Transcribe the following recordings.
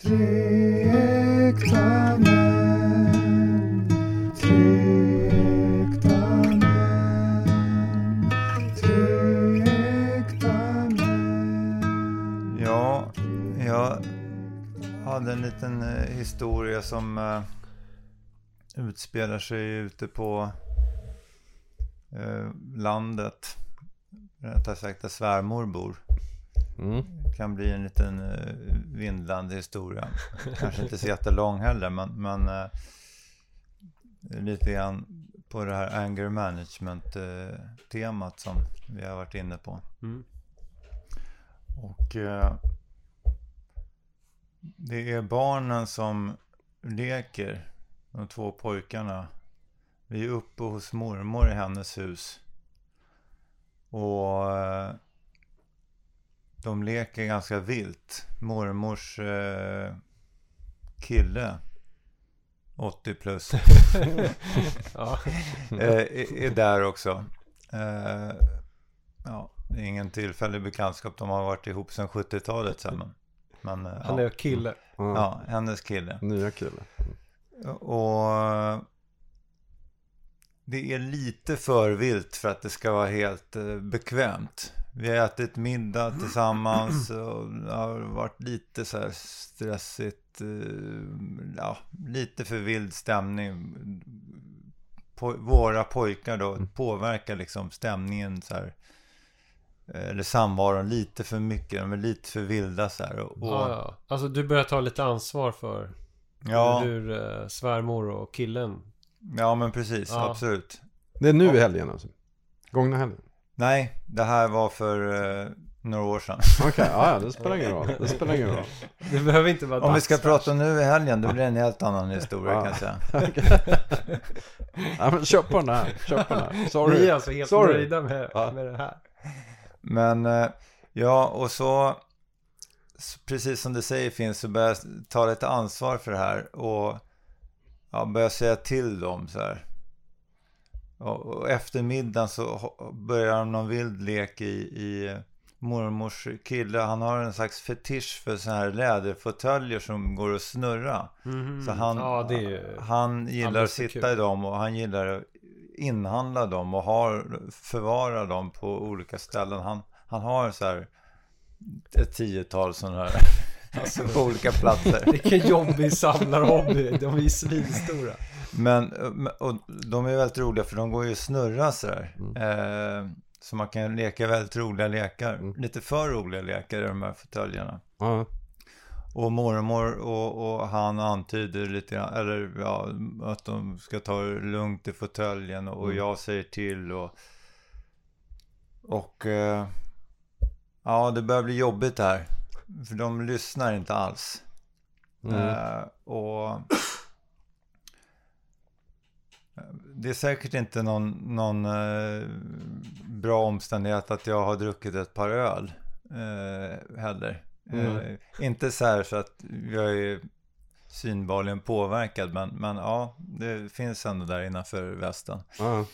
Tre äkta män. Tre äkta män. Tre äkta män. Ja, jag hade en liten eh, historia som eh, utspelar sig ute på eh, landet. Rättare sagt där svärmor bor. Mm. kan bli en liten eh, vindlande historia. Kanske inte så jättelång heller, men, men eh, lite grann på det här anger management-temat som vi har varit inne på. Mm. Och eh, det är barnen som leker, de två pojkarna. Vi är uppe hos mormor i hennes hus. Och eh, de leker ganska vilt. Mormors eh, kille, 80 plus, Ja. eh, är, är där också. Eh, ja, det är ingen tillfällig bekantskap. De har varit ihop sedan 70-talet sen. Men, eh, Han ja. är kille. Ja. ja, hennes kille. Nya kille. Och det är lite för vilt för att det ska vara helt eh, bekvämt. Vi har ätit middag tillsammans och det har varit lite så här stressigt. eh, Ja, lite för vild stämning. Po våra pojkar då påverkar liksom stämningen så här. eh, Eller samvaron lite för mycket. De är lite för vilda så här. Och, Ja, ja. Alltså du börjar ta lite ansvar för ja, hur eh, svärmor och killen ja, men precis. Ja. Absolut. Det är nu i helgen alltså? Gångna helgen? Nej, det här var för eh, några år sedan. Okej, ja, ja, det spelar ingen roll. Det spelar ingen roll. Det behöver inte vara Om vi ska prata nu i helgen, då blir det en helt annan historia kan jag säga. Ja, men kör på den här. Kör på den här. Vi Sorry. är alltså helt Sorry. nöjda med, Ja. med det här. Men eh, ja, och så precis som du säger finns så börjar jag ta lite ansvar för det här och ja, börja säga till dem så här. Och, och efter middagen så börjar de någon vild lek i, i mormors kille. Han har en slags fetisch för sådana här läderfåtöljer som går att snurra. Mhm. Så han, ja, ju... han gillar att sitta kul. i dem och han gillar att inhandla dem och har, förvara dem på olika ställen. Han, han har så här ett tiotal sådana här alltså, på olika platser. Vilken jobbig samlarhobby. De är ju svinstora. Men och de är väldigt roliga för de går ju att snurra så där. Mm. Eh, så man kan leka väldigt roliga lekar. Mm. Lite för roliga lekar i de här fåtöljerna. Ja, Och mormor och, och han antyder lite grann, eller ja, att de ska ta det lugnt i fåtöljen och Mm. jag säger till och och eh, ja, det börjar bli jobbigt här. För de lyssnar inte alls. mm. Eh, och det är säkert inte någon, någon eh, bra omständighet att jag har druckit ett par öl eh, heller. Mm. Eh, inte så här så att jag är synbarligen påverkad, men, men ja, det finns ändå där innanför västen. ja.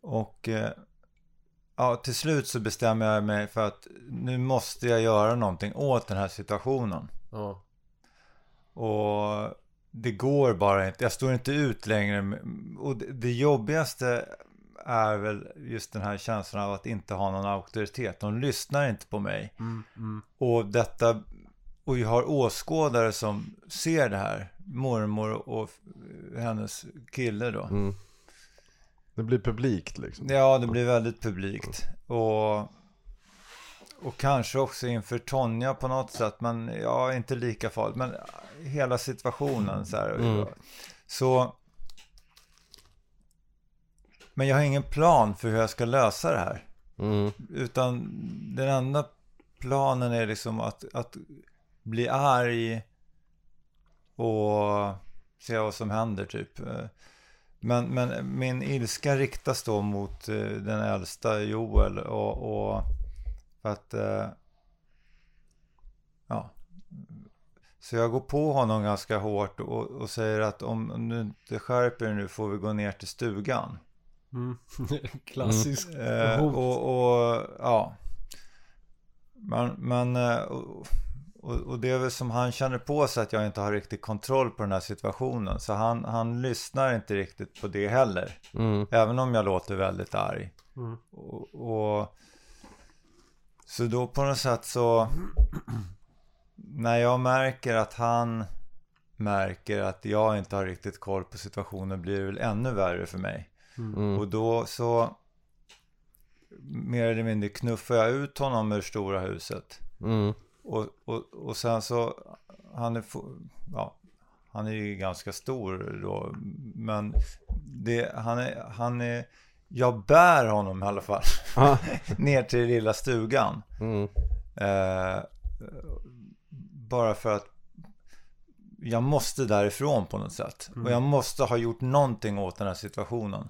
Och eh, ja, till slut så bestämmer jag mig för att nu måste jag göra någonting åt den här situationen. Ja. Och det går bara inte. Jag står inte ut längre. Och det, jobbigaste är väl just den här känslan av att inte ha någon auktoritet. De lyssnar inte på mig. Mm, mm. Och detta och jag har åskådare som ser det här. Mormor och hennes kille då. Mm. Det blir publikt liksom. Ja, det blir väldigt publikt. Och, och kanske också inför Tonja på något sätt. Men ja, inte lika farligt. Men hela situationen så här. Mm. Så. Men jag har ingen plan för hur jag ska lösa det här. Mm. Utan den enda planen är liksom att, att bli arg och se vad som händer typ. Men, men min ilska riktas då mot eh, den äldsta Joel och, och för att eh, ja. Så jag går på honom ganska hårt och, och säger att om du inte skärper dig nu får vi gå ner till stugan. Mm. Klassisk. Eh, Hot. och, och ja. Men, men eh, och, och, och det är väl som han känner på sig att jag inte har riktigt kontroll på den här situationen. Så han, han lyssnar inte riktigt på det heller. Mm. Även om jag låter väldigt arg. Mm. Och, och så då på något sätt så när jag märker att han märker att jag inte har riktigt koll på situationen blir det väl ännu värre för mig. Mm. Och då så mer eller mindre knuffar jag ut honom ur stora huset. Mm. Och, och, och sen så, han är, ja, han är ju ganska stor då, men det, han är, han är, jag bär honom i alla fall Ah. ner till den lilla stugan. Mm. Eh, bara för att jag måste därifrån på något sätt. Och jag måste ha gjort någonting åt den här situationen.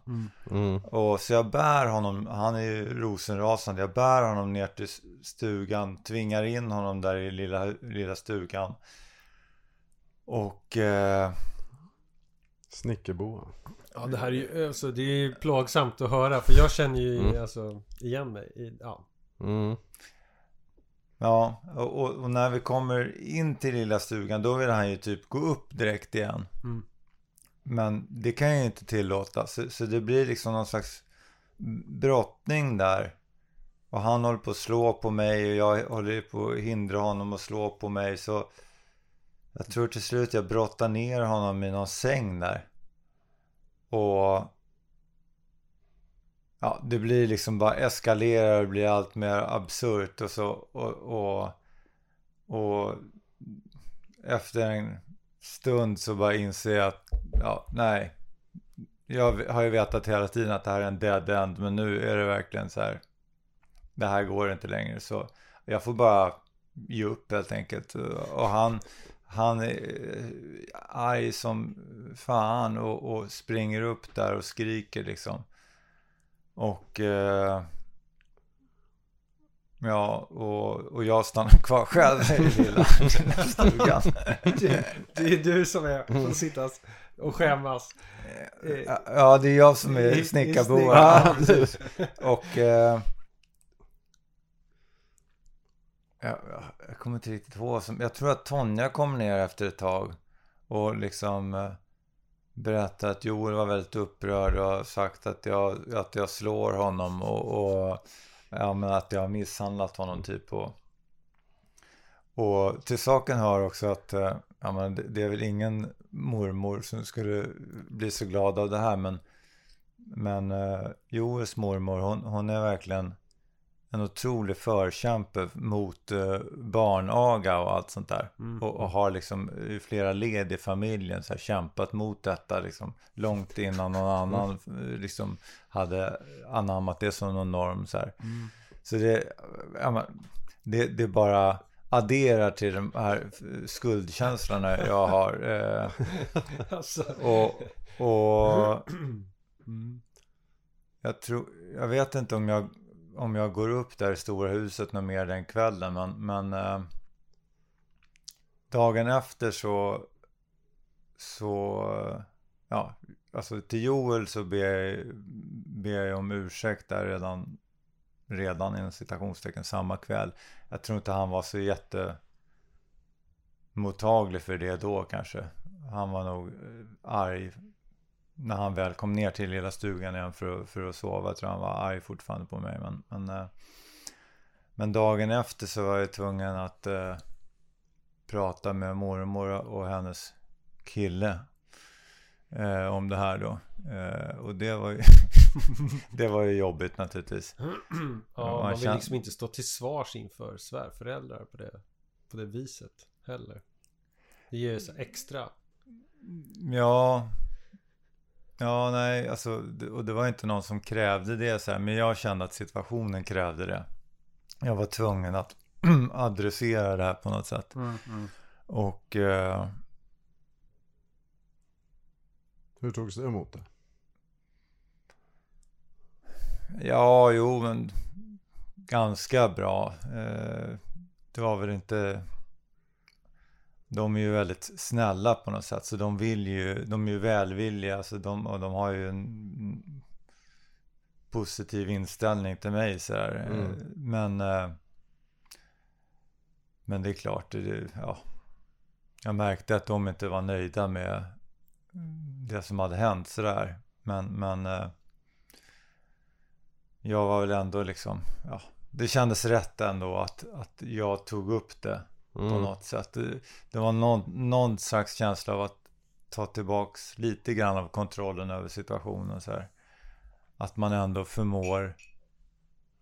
Mm. Och så jag bär honom, han är ju rosenrasande, jag bär honom ner till stugan, tvingar in honom där i lilla, lilla stugan. Och eh, Snickerboa. Ja, det här är ju alltså, det är ju plågsamt att höra för jag känner ju Mm. alltså igen mig i, ja. Mm. ja, och, och, och när vi kommer in till lilla stugan då vill han ju typ gå upp direkt igen. Mm. Men det kan jag ju inte tillåta. Så, så det blir liksom någon slags brottning där. Och han håller på att slå på mig och jag håller på att hindra honom att slå på mig. Så jag tror till slut jag brottar ner honom i någon säng där. Och ja, det blir liksom bara eskalerar och blir allt mer absurt och så. Och, och, och efter en stund så bara inser jag att ja, nej. Jag har ju vetat hela tiden att det här är en dead end, men nu är det verkligen så här. Det här går inte längre, så jag får bara ge upp helt enkelt. Och han, han är arg som fan och, och springer upp där och skriker liksom. Och eh, ja, och, och jag stannar kvar själv i lilla stugan. det, det är du som är, får sitta och skämmas. Eh, Ja, det är jag som är snickarboa. snick- Ja. Och... Eh, jag, jag kommer inte riktigt ihåg. Jag tror att Tonja kom ner efter ett tag. Och liksom eh, berättade att Joel var väldigt upprörd och sagt att jag, att jag slår honom. Och, och ja, men att jag har misshandlat honom typ. Och, och till saken hör också att eh, ja, men det, är väl ingen mormor som skulle bli så glad av det här. Men, men eh, Joels mormor, hon, hon är verkligen en otrolig förkämpe mot eh, barnaga och allt sånt där. Mm. Och, och har liksom i flera led i familjen så här, kämpat mot detta liksom, långt innan någon annan eh, liksom, hade anammat det som någon norm. Så, här. Mm. så det, ja, det, det bara adderar till de här skuldkänslorna jag har. Eh, Alltså, och, och mm. jag tror, jag vet inte om jag, om jag går upp där i stora huset något mer den kvällen. Men, men eh, dagen efter så, så, ja, alltså till Joel så ber jag, ber jag om ursäkt där redan, redan inom citationstecken samma kväll. Jag tror inte han var så jätte mottaglig för det då kanske. Han var nog eh, arg när han väl kom ner till lilla stugan igen för, för att sova. Jag tror han var arg fortfarande på mig. Men, men, eh, men dagen efter så var jag tvungen att eh, prata med mormor och hennes kille eh, om det här då. Eh, och det var ju, det var ju jobbigt naturligtvis. ja, man vill känner- liksom inte stå till svars inför svärföräldrar på det, på det viset heller. Det ger ju så extra. Ja, ja nej, alltså, det- och det var inte någon som krävde det så här, men jag kände att situationen krävde det. Jag var tvungen att adressera det här på något sätt. Och eh, Hur togs det emot det? ja, jo, men ganska bra. Eh, det var väl inte... De är ju väldigt snälla på något sätt, så de vill ju, de är ju välvilliga, så de, och de har ju en positiv inställning till mig så här. Mm. Men, eh, men det är klart, det, ja. Jag märkte att de inte var nöjda med det som hade hänt sådär. Men, men eh, jag var väl ändå liksom, ja, det kändes rätt ändå att, att jag tog upp det på Mm. något sätt. Det, det var någon, någon slags känsla av att ta tillbaks lite grann av kontrollen över situationen så här. Att man ändå förmår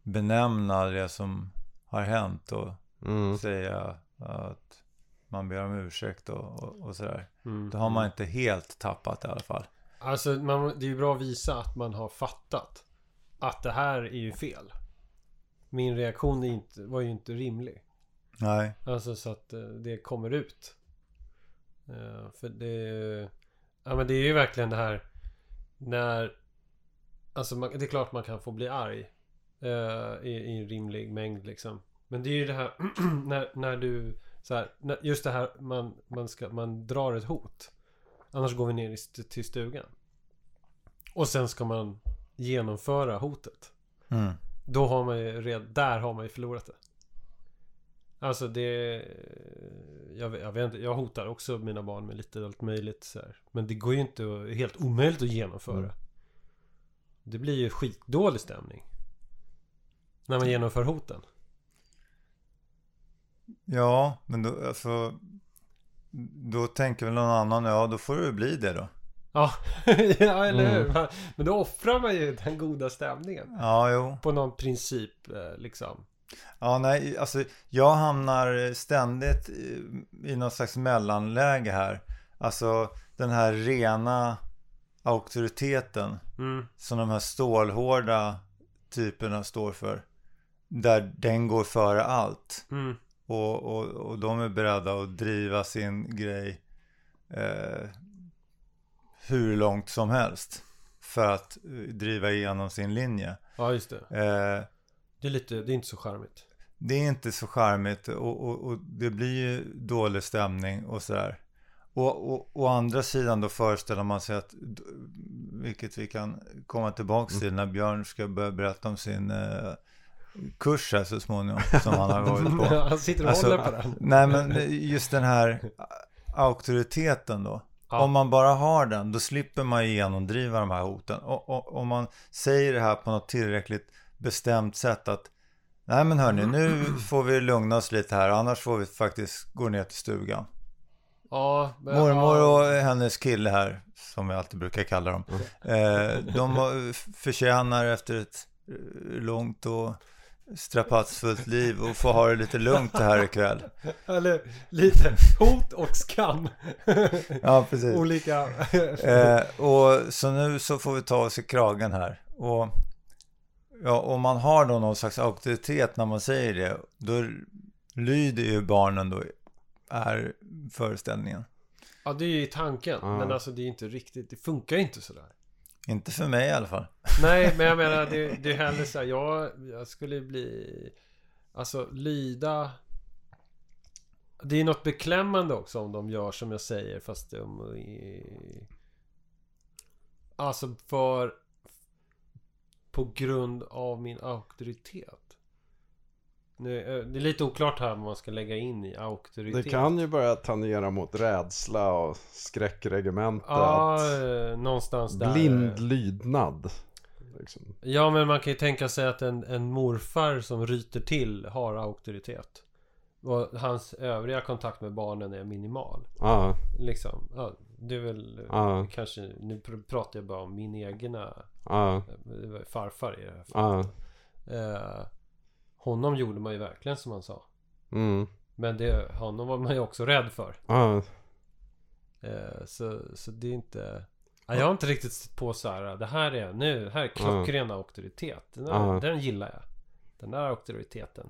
benämna det som har hänt och Mm. säga att man ber om ursäkt och, och, och sådär. Mm. Då har man inte helt tappat i alla fall. Alltså man, det är ju bra att visa att man har fattat att det här är ju fel. Min reaktion är inte, var ju inte rimlig. Nej. Alltså så att eh, det kommer ut. Eh, För det... Ja men det är ju verkligen det här när... Alltså man, det är klart man kan få bli arg. eh, i, I en rimlig mängd liksom. Men det är ju det här när, när du... Så här, just det här man, man, ska, man drar ett hot. Annars går vi ner i till stugan. Och sen ska man genomföra hotet. Mm. Då har man ju redan, där har man ju förlorat det. Alltså det... Jag, jag vet inte, jag hotar också mina barn med lite allt möjligt så här. Men det går ju inte att, helt omöjligt att genomföra. Mm. Det blir ju skitdålig stämning. När man genomför hoten. Ja, men då, alltså, då tänker väl någon annan, ja då får det bli det då. Ja, ja eller hur? Mm. Man- Men då offrar man ju den goda stämningen. Ja, jo. På någon princip eh, liksom. Ja, nej, alltså jag hamnar ständigt i, någon slags mellanläge här. Alltså den här rena auktoriteten Mm. som de här stålhårda typerna står för. Där den går före allt. Mm. Och, och, och de är beredda att driva sin grej eh, hur långt som helst. För att eh, driva igenom sin linje. Ja, just det. Eh, Det är lite, det är inte så charmigt. det är inte så charmigt och, och, och det blir ju dålig stämning och sådär. Och, och å andra sidan då föreställer man sig att, vilket vi kan komma tillbaka till när Björn ska börja berätta om sin eh, kurs här så småningom som han har varit på. Han sitter och Alltså, håller på den. Nej men just den här auktoriteten då. Ja. Om man bara har den, då slipper man genomdriva de här hoten. Och, och om man säger det här på något tillräckligt bestämt sätt att Nej men hörni, nu får vi lugna oss lite här, annars får vi faktiskt gå ner till stugan. Ja, men, Mormor och hennes kille här, som vi alltid brukar kalla dem, eh, de förtjänar efter ett eh, långt och strapatsfullt liv och få ha det lite lugnt här ikväll. Eller lite hot och skam. Ja, precis. Olika. Eh, och så nu så får vi ta oss i kragen här. Och ja, om man har då någon slags auktoritet när man säger det, då lyder ju barnen då, är föreställningen. ja, det är ju tanken. Ja. Men alltså det är inte riktigt. Det funkar ju inte sådär. Inte för mig i alla fall. Nej, men jag menar det, det är hellre så här. Jag, jag skulle bli... Alltså lyda... Det är något beklämmande också om de gör som jag säger fast de... är- Alltså för... På grund av min auktoritet. Nu, eh, det är lite oklart här vad man ska lägga in i auktoritet. Det kan ju börja tangera mot rädsla och skräckregemente. Ja, eh, någonstans där. blind lydnad. Liksom. Ja, men man kan ju tänka sig att en, en morfar som ryter till har auktoritet. Och hans övriga kontakt med barnen är minimal. Ja, Liksom. Ja, det är väl Ja. kanske... Nu pr- pratar jag bara om min egna... ja, var farfar i det här fallet. ja. Eh, honom gjorde man ju verkligen som han sa. Mm, Men det, honom var man ju också rädd för. ja. Eh, så, så det är inte... Ja, jag har inte riktigt sett på så här. Det här är nu, det här är klockren auktoritet. Den, där, Ja. den gillar jag. Den där auktoriteten.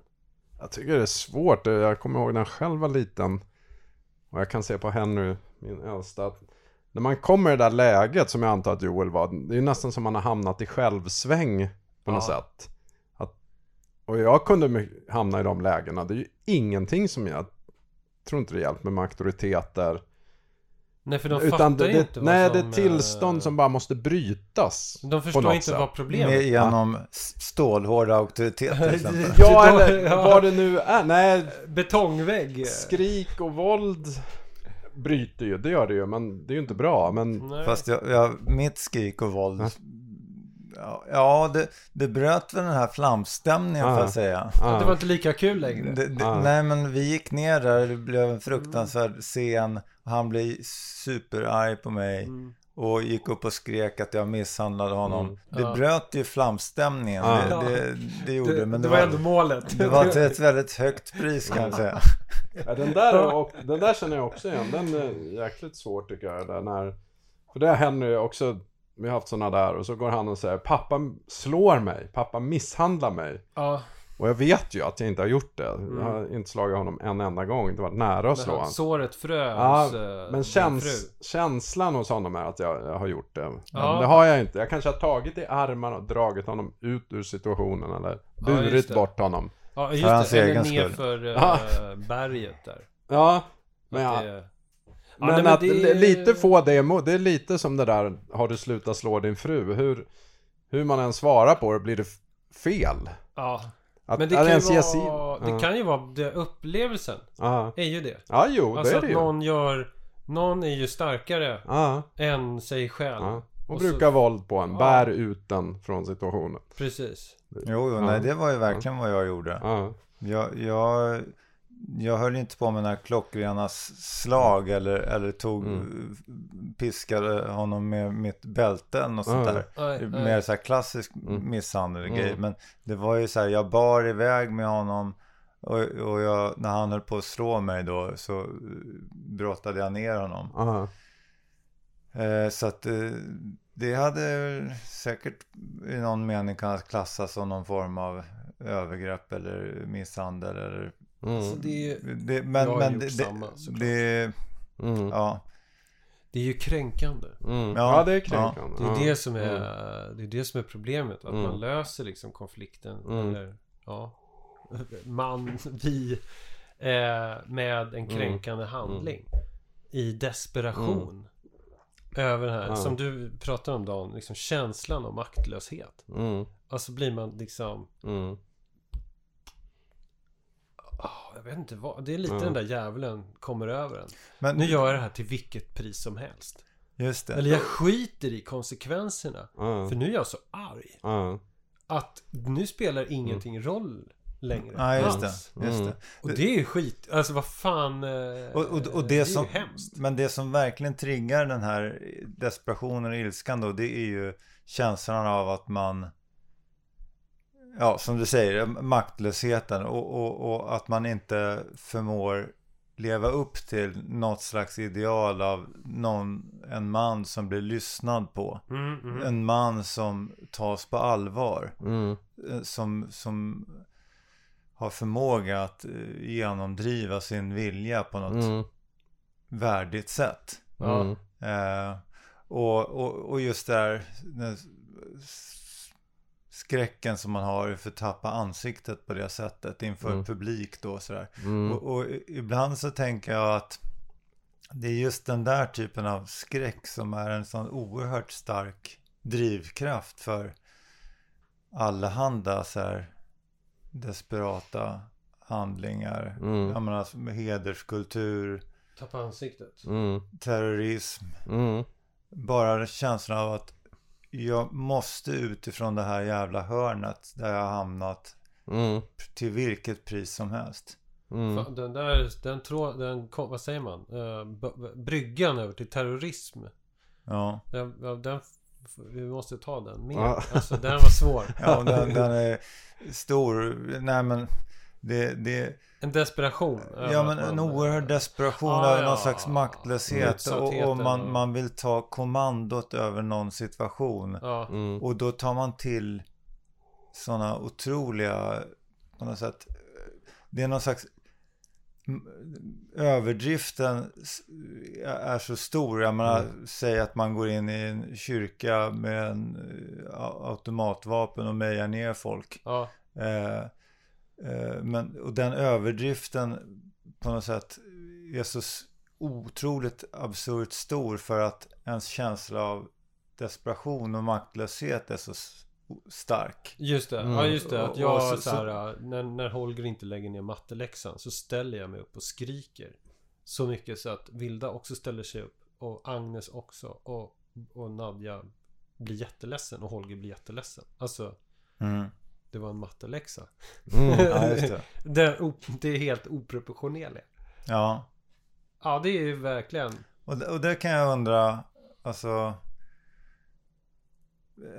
Jag tycker det är svårt. Jag kommer ihåg när jag själv var liten. Och jag kan se på Henry, min äldsta. Att när man kommer i det där läget som jag antar att Joel var. Det är ju nästan som man har hamnat i självsväng på något Ja. sätt. Att, och jag kunde hamna i de lägena. Det är ju ingenting som jag tror inte det hjälper med auktoriteter. Nej för de Utan fattar det, inte vad nej, som, det är tillstånd eh, som bara måste brytas. De förstår inte sätt. vad problemet är. genom stålhårda auktoriteter. Ja, eller vad det nu är. Nej, Betongvägg. skrik och våld bryter ju, det gör det ju, men det är ju inte bra. Men Nej. Fast jag, jag, mitt skrik och våld, ja, det, det bröt väl den här flamstämningen Ja. får jag säga. Ja, Det var inte lika kul längre. Det, det, Ja. Nej men vi gick ner där, det blev en fruktansvärd scen. Han blev superarg på mig Mm. och gick upp och skrek att jag misshandlade honom. Mm. Det Ja. bröt ju flamstämningen, Ja. det, det, det gjorde Det, det. Men det var ändå målet. det var till ett väldigt högt pris kan jag säga. Ja, den, där, och, den där känner jag också igen. Den är jäkligt svår tycker jag. Där när, för det har Henry också, vi har haft sådana där och så går han och säger Pappa slår mig, pappa misshandlar mig. Ja, Och jag vet ju att jag inte har gjort det. Jag har inte slagit honom en enda gång, inte varit nära att slå honom. såret frös. Ja, eh, men käns, känslan hos honom är att jag, jag har gjort det. Men Ja. det har jag inte. Jag kanske har tagit i armarna och dragit honom ut ur situationen eller burit bort honom. Ja, just det. Eller nerför uh, Ja. berget där. Ja, men jag, Men nej, men att det- lite få det emot, det är lite som det där Har du slutat slå din fru? Hur, hur man än svarar på det blir det fel Ja, att, men det att kan, ju vara, det ja. kan ju vara det upplevelsen. Ja, Är ju det. ja jo Alltså det är att det ju någon gör... Någon är ju starkare ja, än sig själv. ja. Och, Och så- brukar våld på en, Ja. bär ut den från situationen Precis. Jo, jo Ja. nej det var ju verkligen vad jag gjorde. Ja, Jag, jag, jag höll inte på med några klockrena slag eller, eller tog, Mm. piskade honom med mitt bälte något sånt där. Nej, Mer nej. så här klassisk Mm. misshandel Mm. grej. Men det var ju så här, jag bar iväg med honom. Och, och jag, när han höll på att slå mig då så eh, brottade jag ner honom. Eh, så att eh, det hade säkert i någon mening kunnat klassas som någon form av övergrepp eller misshandel eller mm, Så det, är ju, det, men, Jag har men gjort det, samma, det, såklart. det, mm, ja, det är ju kränkande. mm. Ja, Ja, det är kränkande Det är ja. det som är, Mm. det är det som är problemet. Att Mm. man löser liksom konflikten. Mm. Eller ja. Man, vi. Eh, med Mm. en kränkande handling. I desperation. Över det här. Mm. Ja. Som du pratar om Dan. Liksom känslan av maktlöshet. mm, Alltså blir man liksom. mm, jag vet inte vad. Det är lite Ja. den där djävulen kommer över en. men Nu gör jag det här till vilket pris som helst. just det. Eller jag skiter i konsekvenserna. ja, För nu är jag så arg. ja, Att nu spelar ingenting roll längre. Nej, just det. Just Mm. det. Och det är ju skit. Alltså vad fan. eh, Och, och, och det är det, som, ju hemskt. men det som verkligen triggar den här desperationen och ilskan då, det är ju känslan av att man, ja som du säger, maktlösheten och, och, och att man inte förmår leva upp till något slags ideal av någon, en man som blir lyssnad på. Mm, mm. En man som tas på allvar. mm, eh, Som, som har förmåga att eh, genomdriva sin vilja på något mm, värdigt sätt. Mm, Eh, och, och, och just det här den s- skräcken som man har för att tappa ansiktet på det sättet inför Mm. publik då sådär. mm, Och, och ibland så tänker jag att det är just den där typen av skräck som är en sån oerhört stark drivkraft för allehanda så här desperata handlingar. Mm. Jag menar, med hederskultur, Tappa ansiktet. mm, terrorism. mm, Bara känslan av att jag måste utifrån det här jävla hörnet där jag har hamnat mm, till vilket pris som helst. mm. Fan, Den där, den trå, den, kom- vad säger man? B- bryggan över till terrorism. Ja, Den, den, vi måste ta den mer. Ja. Alltså den var svår. ja den, den är stor. Nej men det, det En desperation. Ja men en oerhörd desperation Ah, över någon ja. slags maktlöshet och, och man, och- man vill ta kommandot över någon situation. Ja. Mm. Och då tar man till sådana otroliga, på något sätt, det är någon slags överdriften är så stor. Jag menar, säg att man går in i en kyrka med en eh, automatvapen och mejar ner folk. Ja. Eh, men, och den överdriften på något sätt är så otroligt absurt stor för att ens känsla av desperation och maktlöshet är så stark. Just det, Mm. ja just det. Att jag så, så- här, när, när Holger inte lägger ner matteläxan så ställer jag mig upp och skriker. Så mycket så att Vilda också ställer sig upp. Och Agnes också. Och, och Nadja blir jätteledsen och Holger blir jätteledsen. Alltså, Mm. Det var en matteläxa. Mm. Ja, just det. Det, det är helt oproportionerligt. Ja. Ja, det är ju verkligen. Och, det- och det kan jag undra, alltså...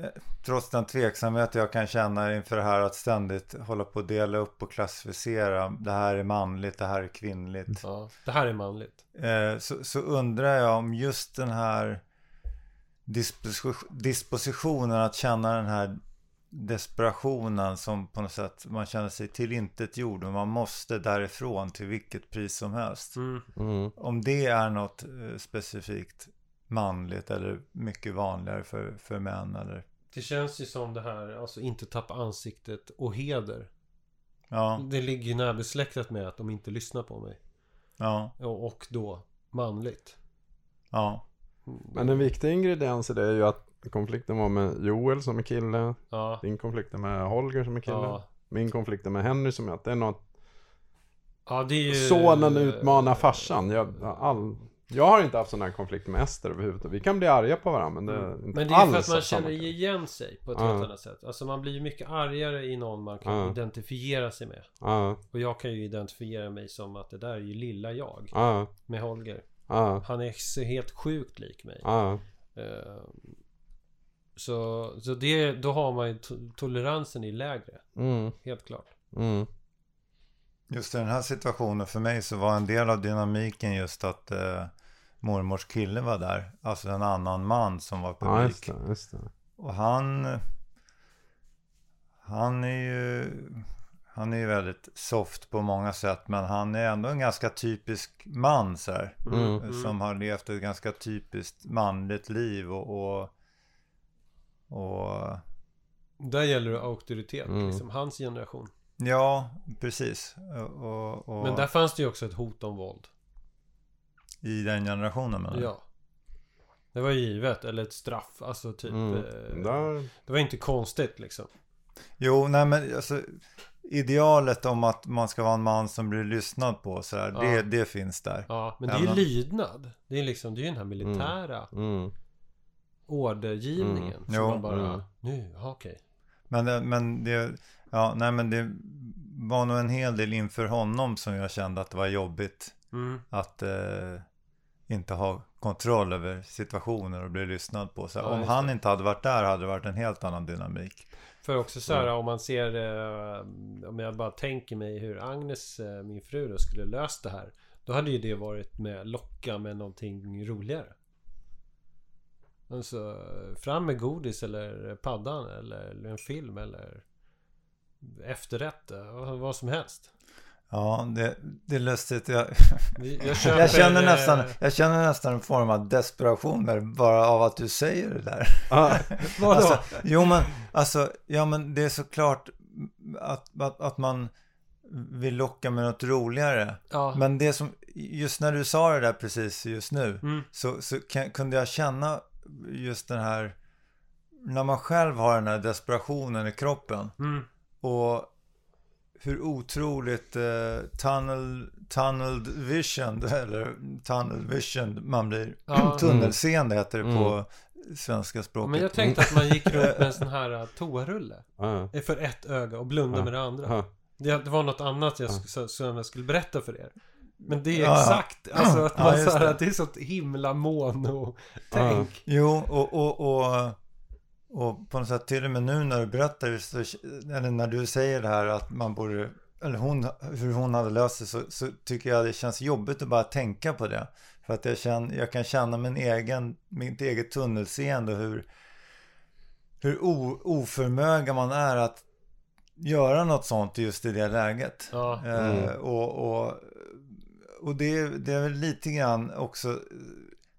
eh, Trots den tveksamhet jag kan känna inför det här att ständigt hålla på att dela upp och klassificera. Det här är manligt, det här är kvinnligt. Ja, det här är manligt. Eh, så, så undrar jag om just den här disposition, dispositionen att känna den här desperationen som på något sätt man känner sig tillintetgjord och man måste därifrån till vilket pris som helst. Mm. Mm. Om det är något eh, specifikt manligt eller mycket vanligare för, för män eller Det känns ju som det här, alltså inte tappa ansiktet och heder. ja, Det ligger ju närbesläktat med att de inte lyssnar på mig. ja, Och, och då manligt. ja, Men en viktig ingrediens i det är ju att konflikten var med Joel som är kille. Ja. Din konflikt är med Holger som är kille. Ja. Min konflikt är med Henry som är att det är något Ja, det är ju... Sonen utmanar farsan. Jag, all, jag har inte haft sådana här konflikter med Ester överhuvudtaget. Vi kan bli arga på varandra men det är inte Men det är alls för att man känner igen sig på ett helt annat sätt. Alltså man blir ju mycket argare i någon man kan Ja. identifiera sig med. Ja, Och jag kan ju identifiera mig som att det där är ju lilla jag. ja, Med Holger. Han är helt sjukt lik mig. Så, så det, då har man ju to- toleransen är lägre. Mm, Helt klart. mm, Just i den här situationen för mig så var en del av dynamiken just att eh, mormors kille var där. Alltså en annan man som var ja just publik. det, just det. Och han... Han är ju... Han är ju väldigt soft på många sätt men han är ändå en ganska typisk man så här. Mm. Som har levt ett ganska typiskt manligt liv och... och, och Där gäller det auktoritet. Mm. Liksom, hans generation. ja, precis. Och, och, Men där fanns det ju också ett hot om våld. I den generationen menar du? Ja. Det var givet, eller ett straff. Alltså typ... Mm. Eh, Där, det var inte konstigt liksom. Jo, nej men alltså idealet om att man ska vara en man som blir lyssnad på så här, Ja. det, det finns där. Ja, men det är ju lydnad. Det är liksom, det är ju den här militära mm, ordergivningen. Mm. Jo. man bara, Mm. nu, ja, okej. Men, det- men det, ja, nej men det var nog en hel del inför honom som jag kände att det var jobbigt Mm. att eh, inte ha kontroll över situationer och bli lyssnad på. Så Ja, om han det. inte hade varit där hade det varit en helt annan dynamik. För också så här om man ser eh, Om jag bara tänker mig hur Agnes, eh, min fru då, skulle löst det här Då hade ju det varit med locka med någonting roligare Alltså fram med godis eller paddan eller en film eller Efterrätt, eh, vad som helst Ja, det, det är lustigt. Jag, Jag, köper, jag, känner eh, nästan, jag känner nästan en form av desperation där, bara av att du säger det där. ah, Vadå? Alltså, jo men, alltså, ja men det är såklart att, att, att man vill locka med något roligare. ja. Men det som, just när du sa det där precis just nu, Mm. så, så kan, kunde jag känna just den här, när man själv har den här desperationen i kroppen Mm. och hur otroligt eh, tunnel, tunneled vision, eller tunnel vision man blir. Ja. Tunnelseende heter det Mm. på svenska språket. Men jag tänkte att man gick runt med en sån här eh, toarulle ah, eh, För ett öga och blunda Ja. med det andra ah, Det, det var något annat jag, som jag skulle berätta för er. Men det är Ja, ja. exakt, alltså att Ja, man just så det. att det är sånt himla mono-tänk. Jo, och, och, och, och på något sätt till och med nu när du berättar, så, eller när du säger det här att man borde, eller hon, hur hon hade löst det, så, så tycker jag det känns jobbigt att bara tänka på det. För att jag, känner, jag kan känna min egen, mitt eget tunnelseende, hur, hur o, oförmöga man är att göra något sånt just i det läget. Ja. Eh, Mm. och och, och det, det är väl lite grann också,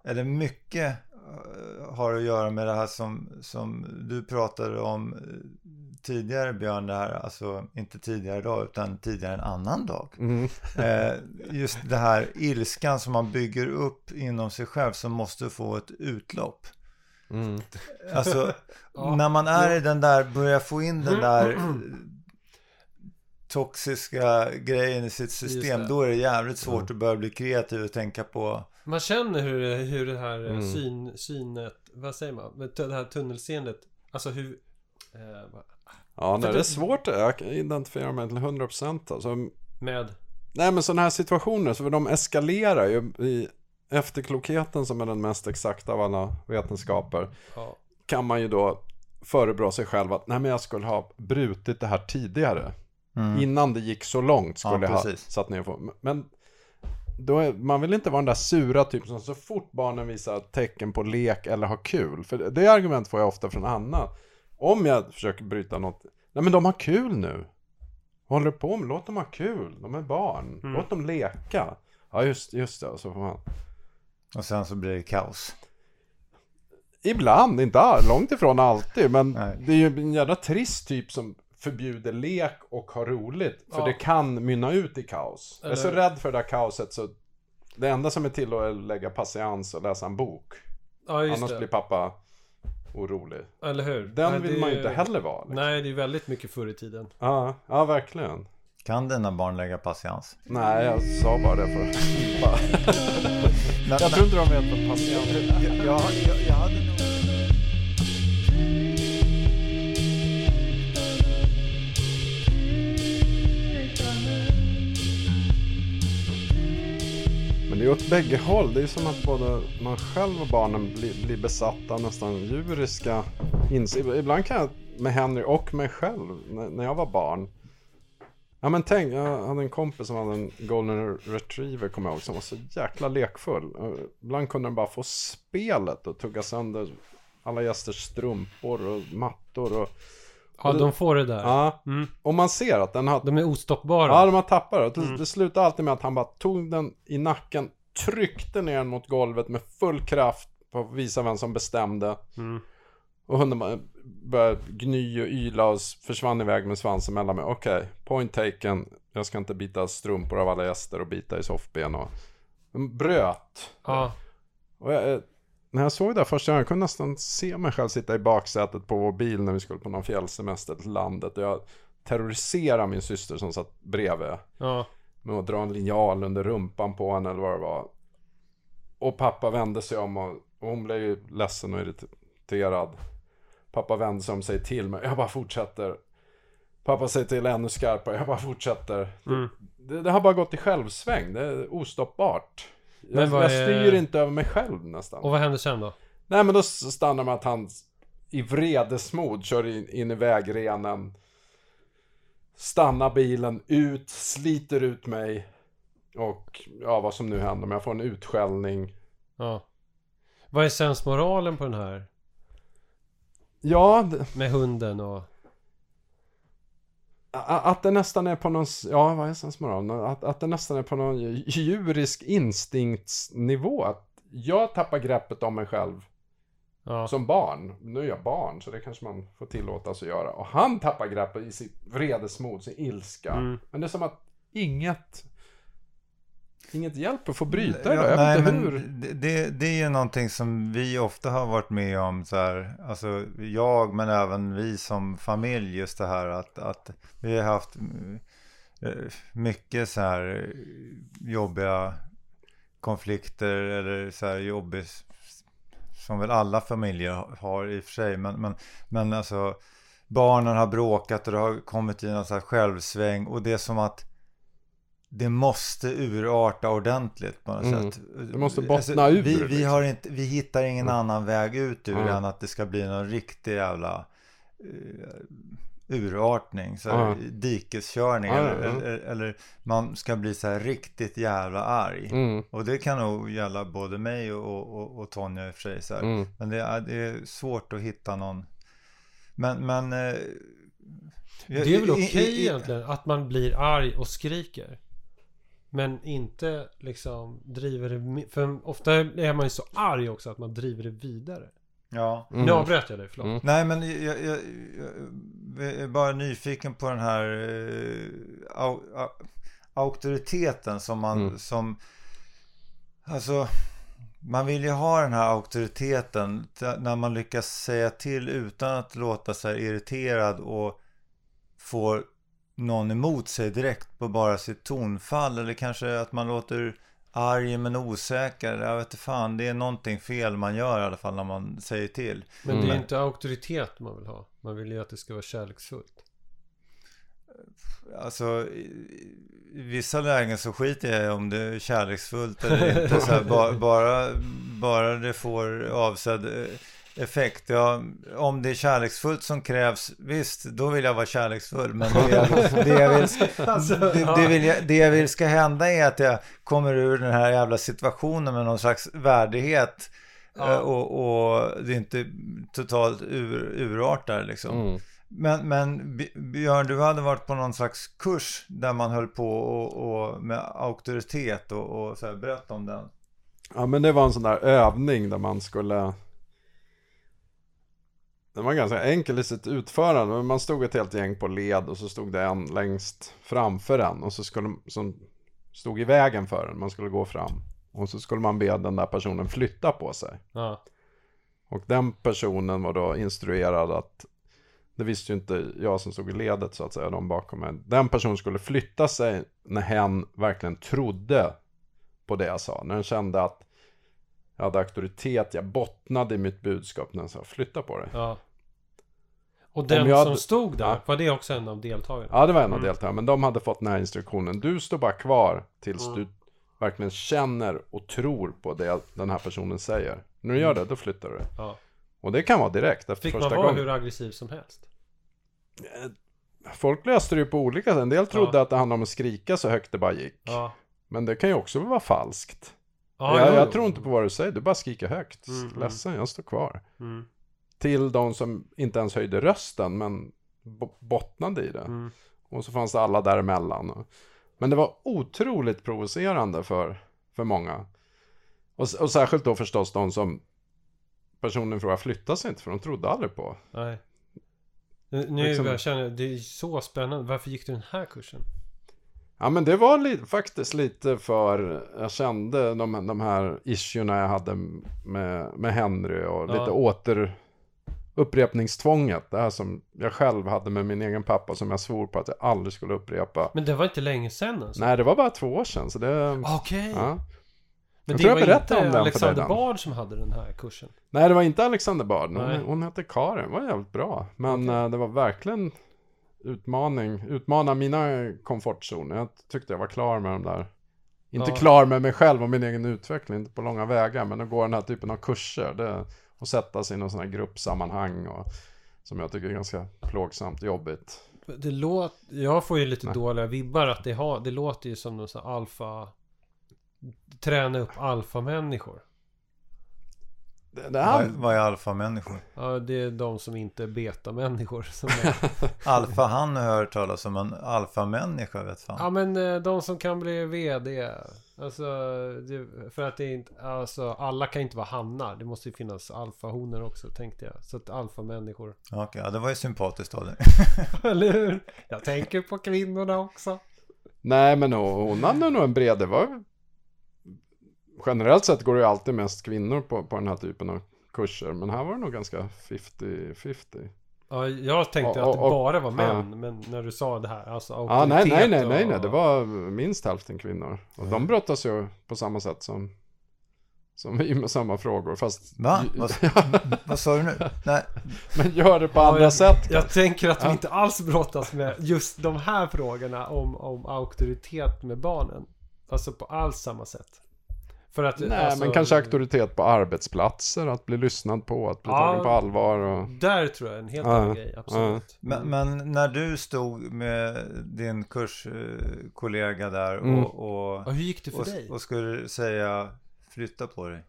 eller mycket eh, har att göra med det här som, som du pratade om eh, tidigare Björn, det här, alltså inte tidigare dag utan tidigare en annan dag. Mm. Eh, just det här ilskan som man bygger upp inom sig själv som måste få ett utlopp. Mm. Alltså, Ja. när man är i den där, börjar få in den där eh, toxiska grejen i sitt system, då är det jävligt svårt att börja bli kreativ och tänka på Man känner hur, det- hur det här eh, Mm. syn, synet, vad säger man? Det här tunnelseendet, alltså hur... Eh, Ja, nej, det är svårt. Jag kan identifiera mig till 100% alltså. med... Nej men sådana här situationer, så de eskalerar ju i efterklokheten som är den mest exakta av alla vetenskaper. Ja. Kan man ju då förebrå sig själv att nej men jag skulle ha brutit det här tidigare. Innan det gick så långt skulle Ja, jag ha satt ner foten. Men då är, man vill inte vara den där sura typen som så fort barnen visar tecken på lek eller har kul. För det argument får jag ofta från Anna. Om jag försöker bryta något. Nej men de har kul nu. Vad håller du på med? Låt dem ha kul. De är barn. Låt dem leka. Ja just, just det. Så får man. och sen så blir det kaos. Ibland, inte all, långt ifrån alltid. Men Nej. det är ju en jävla trist typ som förbjuder lek och har roligt. För Ja. det kan mynna ut i kaos. Jag är så Eller- rädd för det där kaoset så det enda som är till är att lägga patiens och läsa en bok. Ja, just Annars det. blir pappa orolig. Eller hur? Den Nej, vill man ju inte heller vara. Liksom. Nej, det är väldigt mycket förr i tiden. Ja, ja, verkligen. Kan dina barn lägga patiens? Nej, jag sa bara det för att Jag tror inte de vet vad patient är. Åt bägge håll. Det är som att både man själv och barnen blir, blir besatta av nästan djuriska insikter. Ibland kan jag med Henry och mig själv, när, när jag var barn. Ja men tänk, jag hade en kompis som hade en golden retriever kommer jag ihåg, som var så jäkla lekfull. Ibland kunde den bara få spelet och tugga sönder alla gästers strumpor och mattor och... Ja, de får det där. Ja, Mm. och man ser att den har De är ostoppbara. Ja, de har tappat det. Det, det slutade alltid med att han bara tog den i nacken, tryckte ner mot golvet med full kraft för att visa vem som bestämde. Mm. Och hunden bara började gny och yla och försvann iväg med svansen mellan mig. Okej, point taken. Jag ska inte bita strumpor av alla gäster och bita i soffben och... Bröt. Ja. Och jag, eh, när jag såg det första gången, jag kunde nästan se mig själv sitta i baksätet på vår bil när vi skulle på någon fjällsemester till landet. Och jag terroriserade min syster som satt bredvid. Ja. Med att dra en linjal under rumpan på henne eller vad det var. Och pappa vände sig om och, och hon blev ju ledsen och irriterad. Pappa vände sig om sig till mig. Jag bara fortsätter. Pappa säger till ännu skarpare. Jag bara fortsätter. Mm. Det, det har bara gått i självsväng. Det är ostoppbart. Jag, vad jag är- styr inte över mig själv nästan. Och vad hände sen då? Nej men då stannar med att han i vredesmod kör in, in i vägrenen. Stannar bilen ut, sliter ut mig. Och ja, vad som nu händer. Men jag får en utskällning. Ja. Vad är sensmoralen på den här? Ja, Med hunden och... att det nästan är på någon, ja vad är sensmoralen? Att, att det nästan är på någon djurisk instinktsnivå. Att jag tappar greppet om mig själv Ja. som barn. Nu är jag barn så det kanske man får tillåtas att göra. Och han tappar greppet i sitt vredesmod, sin ilska. Mm. Men det är som att inget Inget hjälper för att bryta det Ja. Jag nej, vet inte men hur. Det, det, det är ju någonting som vi ofta har varit med om så här, alltså jag men även vi som familj just det här att, att vi har haft eh, mycket så här eh, jobbiga konflikter eller så här jobbig som väl alla familjer har i och för sig men, men, men alltså barnen har bråkat och det har kommit i någon så här självsväng och det är som att det måste urarta ordentligt på något Mm. sätt. Det måste bottna ur, Vi, vi, liksom. har inte, vi hittar ingen Mm. annan väg ut ur Ja. än att det ska bli någon riktig jävla uh, urartning. Så här, Ja. Dikeskörning. Ja, ja, eller. Eller, man ska bli så här riktigt jävla arg. Mm, Och det kan nog gälla både mig och, och, och Tonja i och för sig. Så här. mm. Men det är, det är svårt att hitta någon. Men, men. eh, Det är väl okej i- egentligen att man blir arg och skriker. Men inte liksom driver det... För ofta är man ju så arg också att man driver det vidare. Ja. Mm. Nu avbröt jag dig, förlåt. Mm. Nej, men jag, jag, jag, jag är bara nyfiken på den här eh, au, au, auktoriteten som man, Mm. som, alltså, man vill ju ha den här auktoriteten när man lyckas säga till utan att låta sig irriterad och får någon emot sig direkt på bara sitt tonfall eller kanske att man låter arg men osäker. Jag vet inte fan, det är någonting fel man gör i alla fall när man säger till. Men det är Mm. inte auktoritet man vill ha. Man vill ju att det ska vara kärleksfullt. Alltså i, vissa lägen så skiter jag om det är kärleksfullt eller inte. Så här, ba, bara, bara det får avsedd eh, effekt. Ja, om det är kärleksfullt som krävs, visst, då vill jag vara kärleksfull. Men det jag, det jag, vill, Alltså, det, det, vill jag, det jag vill ska hända är att jag kommer ur den här jävla situationen med någon slags värdighet. Ja. eh, Och, och det är inte totalt ur, urartar liksom. Mm. Men, men Björn, du hade varit på någon slags kurs där man höll på och, och med auktoritet och, och så här, berätta om den. Ja men det var en sån där övning där man skulle Det var ganska enkel i sitt utförande men man stod ett helt gäng på led och så stod det en längst framför en och så skulle som stod i vägen för en, man skulle gå fram och så skulle man be den där personen flytta på sig Ja. och den personen var då instruerad att det visste ju inte jag som stod i ledet så att säga, de bakom mig. Den personen skulle flytta sig när hen verkligen trodde på det jag sa. När den kände att jag hade auktoritet, jag bottnade i mitt budskap när jag sa flytta på dig. ja. Och den som hade- stod där, Ja. var det också en av deltagarna? Ja, det var en av Mm. deltagarna, men de hade fått den här instruktionen. Du står bara kvar tills Mm. du verkligen känner och tror på det den här personen säger. När du gör det, då flyttar du. Ja. Och det kan vara direkt efter Fick man första vara gången. hur aggressiv som helst? Folk löste det ju på olika sätt. En del trodde att det handlade om att skrika så högt det bara gick. Ja. Men det kan ju också vara falskt. Ja jag, jag tror inte på vad du säger, du bara skriker högt. Mm, mm. Ledsen, jag står kvar. Mm. Till de som inte ens höjde rösten, men bo- bottnade i det. Mm. Och så fanns det alla däremellan. Men det var otroligt provocerande för, för många. Och, och särskilt då förstås de som personen i fråga flyttade sig inte för de trodde aldrig på. Nej. Nu, nu Liksom- jag känner det är så spännande. Varför gick du den här kursen? Ja men det var li- faktiskt lite för, jag kände de, de här issuerna jag hade med, med Henry och Ja. lite åter upprepningstvånget. Det här som jag själv hade med min egen pappa som jag svor på att jag aldrig skulle upprepa. Men det var inte länge sedan alltså? Nej det var bara två år sedan så det... Okej. Ja. Men Jag det tror jag var inte om den Alexander. Bard som hade den här kursen? Nej det var inte Alexander Bard, hon, hon hette Karin, det var jävligt bra. Men Okej. eh, det var verkligen utmaning, utmana mina komfortzoner. Jag tyckte jag var klar med de där. Inte Ja. klar med mig själv och min egen utveckling, inte på långa vägar. Men att gå den här typen av kurser, det, och sätta sig i någon sån här gruppsammanhang och, som jag tycker är ganska plågsamt jobbigt. Det låter... Jag får ju lite Nej. dåliga vibbar att det, har, det låter ju som någon sån här alfa... Träna upp alfamänniskor. Här, Vad, är alfamänniskor? Ja, det är de som inte är betamänniskor. Som är, Alfa, han har hört talas om en alfamänniska, vet fan. ja, men eh, de som kan bli VD. Alltså, det, för att det är inte... Alltså, alla kan inte vara hannar. Det måste ju finnas alfahonor också, tänkte jag. Så att alfamänniskor. Okej, ja, det var ju sympatiskt av dig. Eller hur? Jag tänker på kvinnorna också. nej men hon, hon hade nog en bred, det var Generellt sett går det ju alltid mest kvinnor på, på den här typen av kurser. Men här var det nog ganska 50-50. Ja, jag tänkte Och- att det och- bara var män. ja. Men när du sa det här, alltså Ja, nej, nej, nej, och- nej, nej, det var minst hälften kvinnor. Och de brottas ju på samma sätt som, som vi med samma frågor. Fast, Va? Vad, vad sa du nu? Nej, men gör det på Ja, andra jag, sätt. Jag tänker att vi Ja. inte alls brottas med just de här frågorna om, om auktoritet med barnen. Alltså på alls samma sätt. För att, Nej, alltså, men kanske auktoritet på arbetsplatser, att bli lyssnad på, att bli Ja. tagen på allvar och... Där tror jag är en helt Ja, annan grej, absolut. men, men när du stod med din kurskollega där Mm. och, och, Och hur gick det för och, dig? och skulle säga flytta på dig.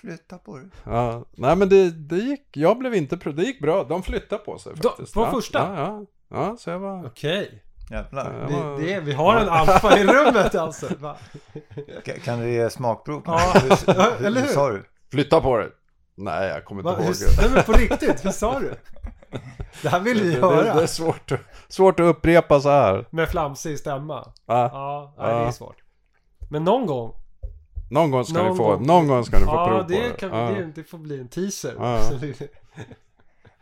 Flytta på dig. Ja, nej men det, det gick, jag blev inte, det gick bra, de flyttade på sig faktiskt. på ja, första? Ja, ja, ja, så jag var... Okej. Jävlar. Det, det, vi har en alfa i rummet alltså. Va? Ka- Kan du ge smakprov? Ja. Hur, hur, Eller hur? sa du? Flytta på dig! Nej, jag kommer Va, inte ihåg. hur, nej men på riktigt, hur sa du? Det här vill vi Det, det, det höra. är svårt, att- svårt att upprepa så här. Med flamsig stämma. Ja, Ja, nej, det är svårt. Men någon gång. någon gång ska Någon ni få, gång. någon gång ska ni få Ja, prov på det, det. kan, Ja. det, det får bli en teaser. Ja. Det-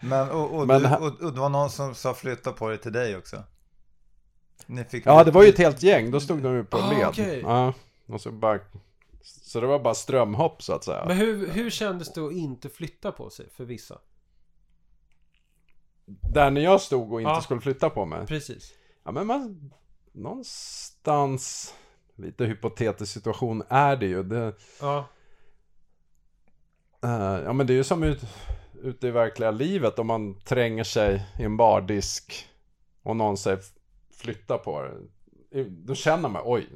Men, och, och, Men du, och, och det var någon som sa flytta på dig till dig också. Ni fick Ja, det var ju ett helt gäng. Då stod de ju på Ah, led. okej. Ja, och så bara... Så det var bara strömhopp så att säga. Men hur, hur kändes det att inte flytta på sig för vissa? Där när jag stod och inte Ja. skulle flytta på mig. Precis. Ja, men man... Någonstans... Lite hypotetisk situation är det ju. Det, Ja. eh, ja, men det är ju som ut, ute i verkliga livet om man tränger sig i en bardisk och någon säger flytta på det. Då känner man, oj,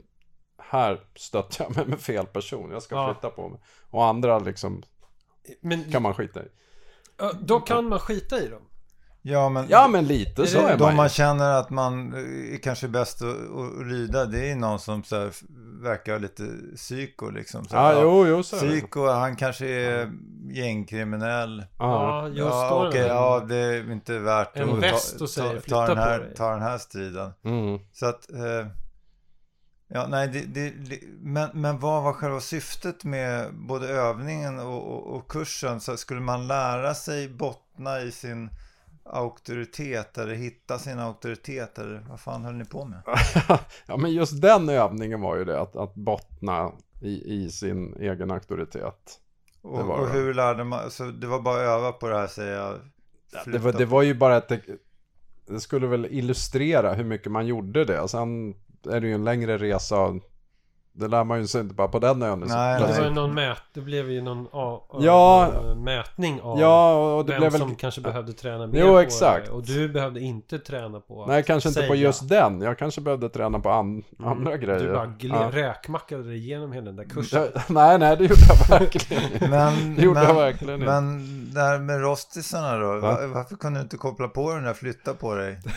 här stötte jag mig med fel person. Jag ska Ja. flytta på mig. Och andra liksom Men kan man skita i. då kan man skita i dem. Ja, men, Ja, men lite Är så det är de man känner att man är kanske bäst att, att rida, det är någon som så här, verkar lite psyko liksom. Så, Ja, jo, jo, så är det. Psyko, han kanske är gängkriminell. Ja. Ja, just Ja, då. okej, ja, det är inte värt En att väst och säger, ta, "Flytta ta, den här, dig." ta den här striden. Mm. Så att, eh, ja, nej, det, det, men, men vad var själva syftet med både övningen och, och, och kursen? Så skulle man lära sig bottna i sin auktoritet eller hitta sin auktoritet eller vad fan höll ni på med? ja, men just den övningen var ju det, att, att bottna i, i sin egen auktoritet. Och, Det var och hur lärde man, så det var bara att öva på det här säger jag. Det var, det var ju bara ett, det skulle väl illustrera hur mycket man gjorde det. Sen är det ju en längre resa. Det lär man ju sig inte bara på den ön. Nej, Det var ju någon mät... Det blev ju någon a, a, Ja. mätning av Ja, och det vem blev väl... som kanske behövde träna mer Jo, på exakt. det. Och du behövde inte träna på Nej, att kanske inte på säga. just den. Jag kanske behövde träna på an, andra grejer. Du bara Ja. räkmackade dig igenom hela den där kursen. Nej, nej, det gjorde jag verkligen. Men, Det gjorde jag men, verkligen inte. men det här med rostisarna då? Va- Varför kunde du inte koppla på den där flytta på dig?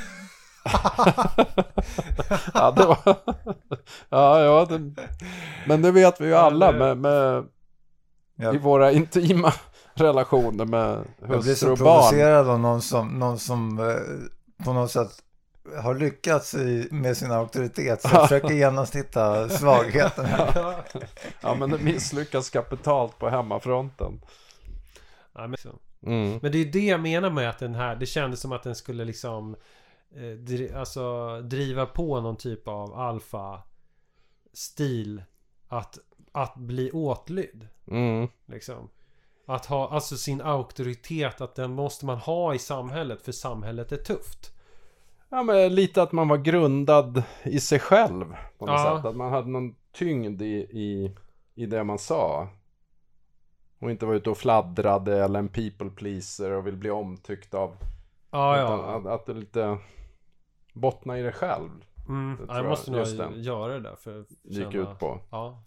Ja, det var... ja, ja det... Men det vet vi ju alla Ja, med, med... Jag, i våra intima relationer med jag blir hustru så och barn. provocerad av någon som, någon som eh, på något sätt har lyckats i, med sin auktoritet. Så jag försöker genast hitta svagheten här. Ja, men det misslyckas kapitalt på hemmafronten. Ja, men, så. Mm. men det är det jag menar med att den här Det kändes som att den skulle liksom eh, dri, Alltså driva på någon typ av alfa Stil Att, att bli åtlydd Mm. Liksom Att ha alltså sin auktoritet Att den måste man ha i samhället För samhället är tufft Ja, men lite att man var grundad i sig själv. På något Ja. sätt. Att man hade någon tyngd i, i, i det man sa. Och inte var ute och fladdrade eller en people pleaser och vill bli omtyckt av. Ja ja att, att det lite bottna i det själv. mm. det Jag jag, måste nog just den. göra det där för att Gick känna- ut på. Ja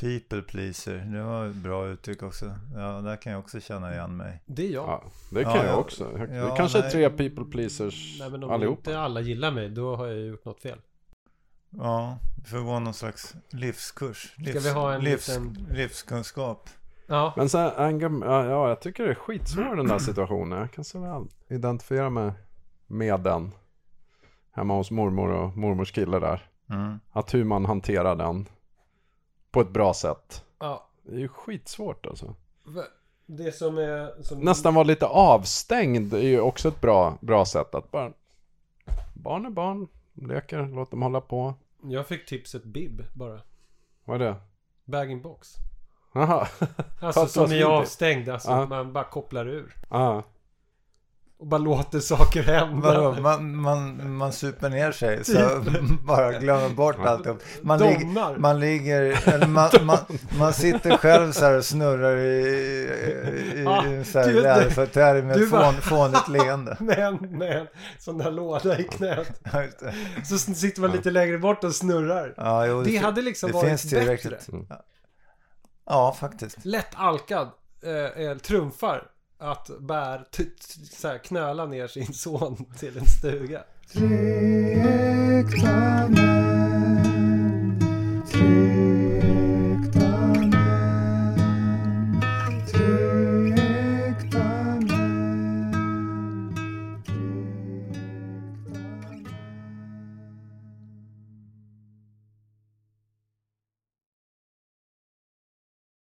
People pleaser, det var ett bra uttryck också. Ja, där kan jag också känna igen mig. Det är jag Ja, det kan Ja, jag ja. också. Ja, kanske är nej. tre people pleasers Nej men om allihopa. inte alla gillar mig Då har jag gjort något fel Ja, det får gå någon slags livskurs. Livs, vi ha en livs, liten- livskunskap. Ja Men sen, ja, jag tycker det är skitsvår den där situationen. Jag kan så väl identifiera mig med den. Hemma hos mormor och mormors kille där. Mm. Att hur man hanterar den på ett bra sätt. Ja Det är ju skitsvårt alltså. Det som är som... Nästan vara lite avstängd är ju också ett bra, bra sätt att bara Barn är barn, leker, låt dem hålla på. Jag fick tipset bib bara Vad är det? Bag box Jaha, Alltså som är avstängd Alltså Ja. man bara kopplar ur ja. Och bara låter saker Vadå, hända man, man, man super ner sig så bara glömmer bort allt. Man, ligger, Domnar man ligger, eller man, man, man sitter själv så här och snurrar i, i, Ja, i så här det. läderfåtölj med ett fån, fånigt leende. med en, med en sån där låda i knät det. Så sitter man lite längre bort och snurrar Ja, jo, Det fin- hade liksom det varit finns tillräckligt. bättre. Ja, faktiskt. Lätt alkad eh, eh, trumfar att bär t- t- så här, knöla ner sin son till en stuga. Tre